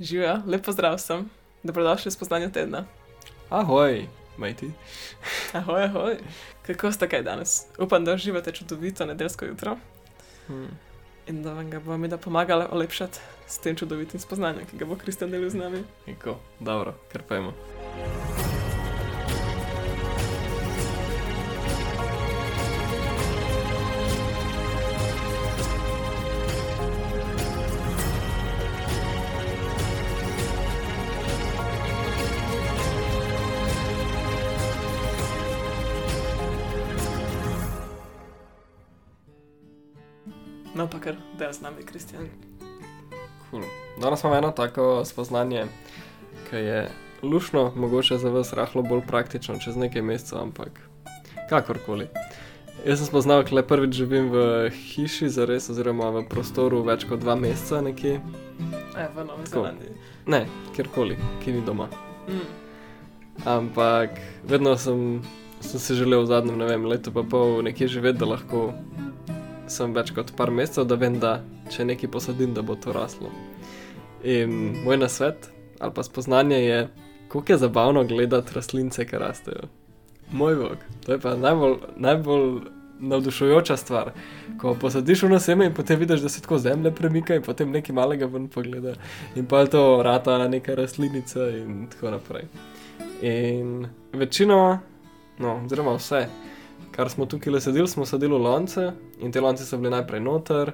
Živijo, lepo zdrav sem, dobrodošli v spoznanju tedna. Ahoj, majti. Ahoj, ahoj. Kako ste kaj danes? Upam, da uživate čudovito nedeljsko jutro Hmm. in da vam ga bo mi da pomagala olepšati s tem čudovitim spoznanjem, ki ga bo Kristjan delil z nami. Eko, dobro, kar pojmo. No, pa kar del z nami, Kristjan. Cool. Danes imamo eno tako spoznanje, ki je lušno, mogoče za vas rahlo bolj praktično čez nekaj mesecev, ampak kakorkoli. Jaz sem spoznal, da prvič živim v hiši, zares, oziroma v prostoru več kot dva meseca, nekje. E, v Novi Tako. Zelandiji. Ne, kjerkoli, ki ni doma. Mm. Ampak vedno sem, sem si želel v zadnjem, ne vem, letu pa pol nekje živeti, da lahko sem več kot par mesecev, da vem, da če nekaj posadim, da bo to raslo. In moj nasvet ali pa spoznanje je, kako je zabavno gledati rastlince, ki rastejo. Moj bog, to je pa najbolj, najbolj navdušujoča stvar. Ko posadiš v seme in potem vidiš, da se tako zemlja premika in potem nekaj malega ven pogleda. In pa je to rata neka rastlinica in tako naprej. In večinoma, no, oziroma vse, kar smo tukaj le sedeli, smo sadili v lonce in te lonce so bili najprej noter.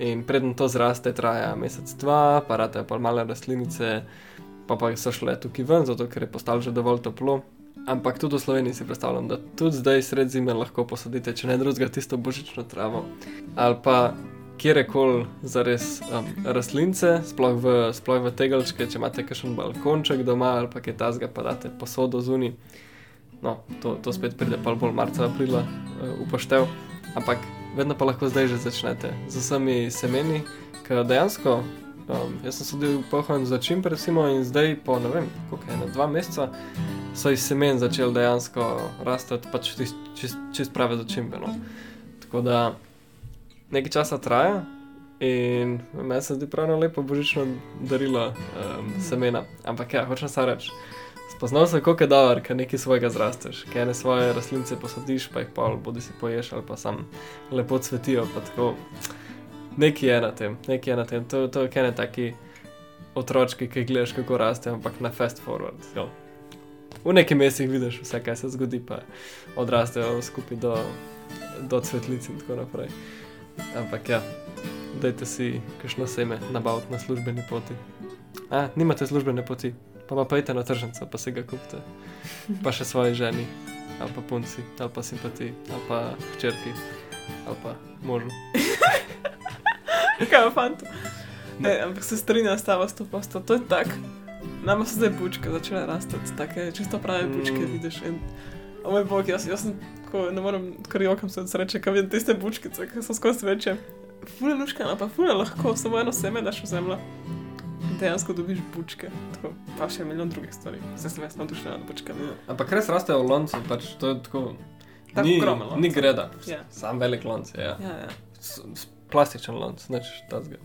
In predem to zraste, traja mesec, dva, pa rate pa male rastlinice, pa pa so šle tukaj ven, zato ker je postalo že dovolj toplo. Ampak tudi v Sloveniji si predstavljam, da tudi zdaj sred zime lahko posadite, če ne drugega, tisto božično travo. Ali pa kjerkoli za res um, rastlince, sploh v, sploh v tegelčke, če imate kakšen balkonček doma ali pa kaj tasga, pa date posodo zunaj. No, to, to spet pride pa bolj marca, aprila uh, upoštev. Ampak vedno pa lahko zdaj že začnete z vsemi semeni, ker dejansko. Um, jaz sem sedel pohod za čim recimo in zdaj po ne vem, koliko je na dva meseca, so iz semen začeli dejansko rasti, pač čist, čist, čist prave začimbe. No. Tako da nekaj časa traja in meni se zdi pravno lepo božično darilo um, semena. Ampak ja, hočem samo reči. Spoznal sem, je dobro, ker nekaj svojega zrasteš, ker ne svoje rastlince posadiš, pa jih pa bodi si poješ ali pa sam lepo cvetijo. pa tako. Nekaj je na tem, nekaj je na tem. To, to je kaj ne taki otročki, ki gledaš, kako raste, ampak na fast forward. Jo. V nekaj mesecih vidiš vse, kaj se zgodi, pa odrastejo skupaj do, do cvetlic in tako naprej. Ampak ja, dajte si kakšno seme nabaviti na službeni poti. A, nimate službene poti, pa pa pojdite na tržnico, pa si ga kupite. Pa še svoji ženi, ali pa punci, ali pa simpatiji, ali pa hčerki, ali pa možu. Kaj je fant? Ne, ampak se strinjam s tabo, sto posto. To je tako. Nama so zdaj bučke začele rasti, take čisto prave bučke Mm. vidiš. In, o moj bog, jaz, jaz sem tako, ne morem, kar jokam se od sreče, ko vidim tiste bučkice, ki so skozi večje. Fule luškana, pa fule lahko, samo eno seme daš v zemljo. Dejansko dobiš bučke. Tako, pa še milijon drugih stvari. Zdaj sem jaz navdušena nad bučkami. Ampak res rastejo v loncu, pač to je tako. Tako ni, ogromen lonec. ni greda, Ja. sam velik lonc je. Ja. Ja, ja. S, s, plastičen lonc, neč tazga.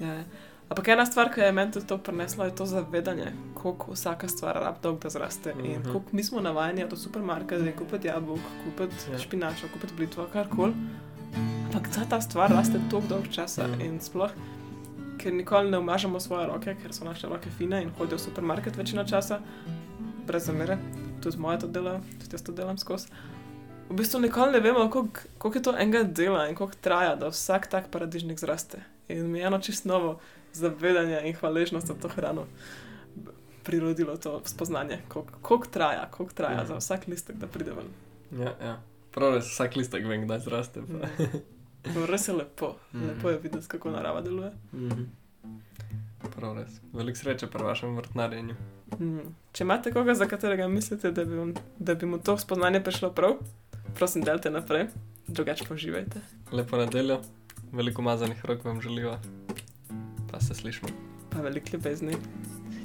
Ja, ja. Ampak ena stvar, ki je meni tudi to prinesla, je to zavedanje, koliko vsaka stvar rab dolg, da zraste. Mm -hmm. In Mhm. koliko mi smo navajeni od supermarketa, da kupiti jabolk, kupiti Ja. ja. špinačo, kupiti blitvo, karkoli. Ampak ta, ta stvar raste toliko dolg časa mm. in sploh, ker nikoli ne umažemo svoje roke, ker so naše roke fine in hodijo v supermarket večino časa, brez zamere, tudi moje to dela, tudi jaz to delam skozi. V bistvu nikoli ne vemo, koliko koliko je to enega dela in koliko traja, da vsak tak paradižnik zraste. In mi je eno čisto novo zavedanje in hvaležnost za to hrano prirodilo to spoznanje, koliko, koliko traja, koliko traja mm. za vsak listek, da pride ven. Ja, ja. Prav res vsak listek vem, kdaj zraste. Pa. Mm. Res je lepo, mm. lepo je videti, kako narava deluje. Mhm. Prav res. Veliko sreče pri vašem vrtnarjenju. Mm. Če imate koga, za katerega mislite, da bi, vam, da bi mu to spoznanje prišlo prav, prosim, delite naprej, drugače pa uživajte. Lepo nedeljo, veliko mazanih rok vam želiva. Pa se slišmo. Pa veliko ljubezni.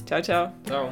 Čau, čau. Ciao.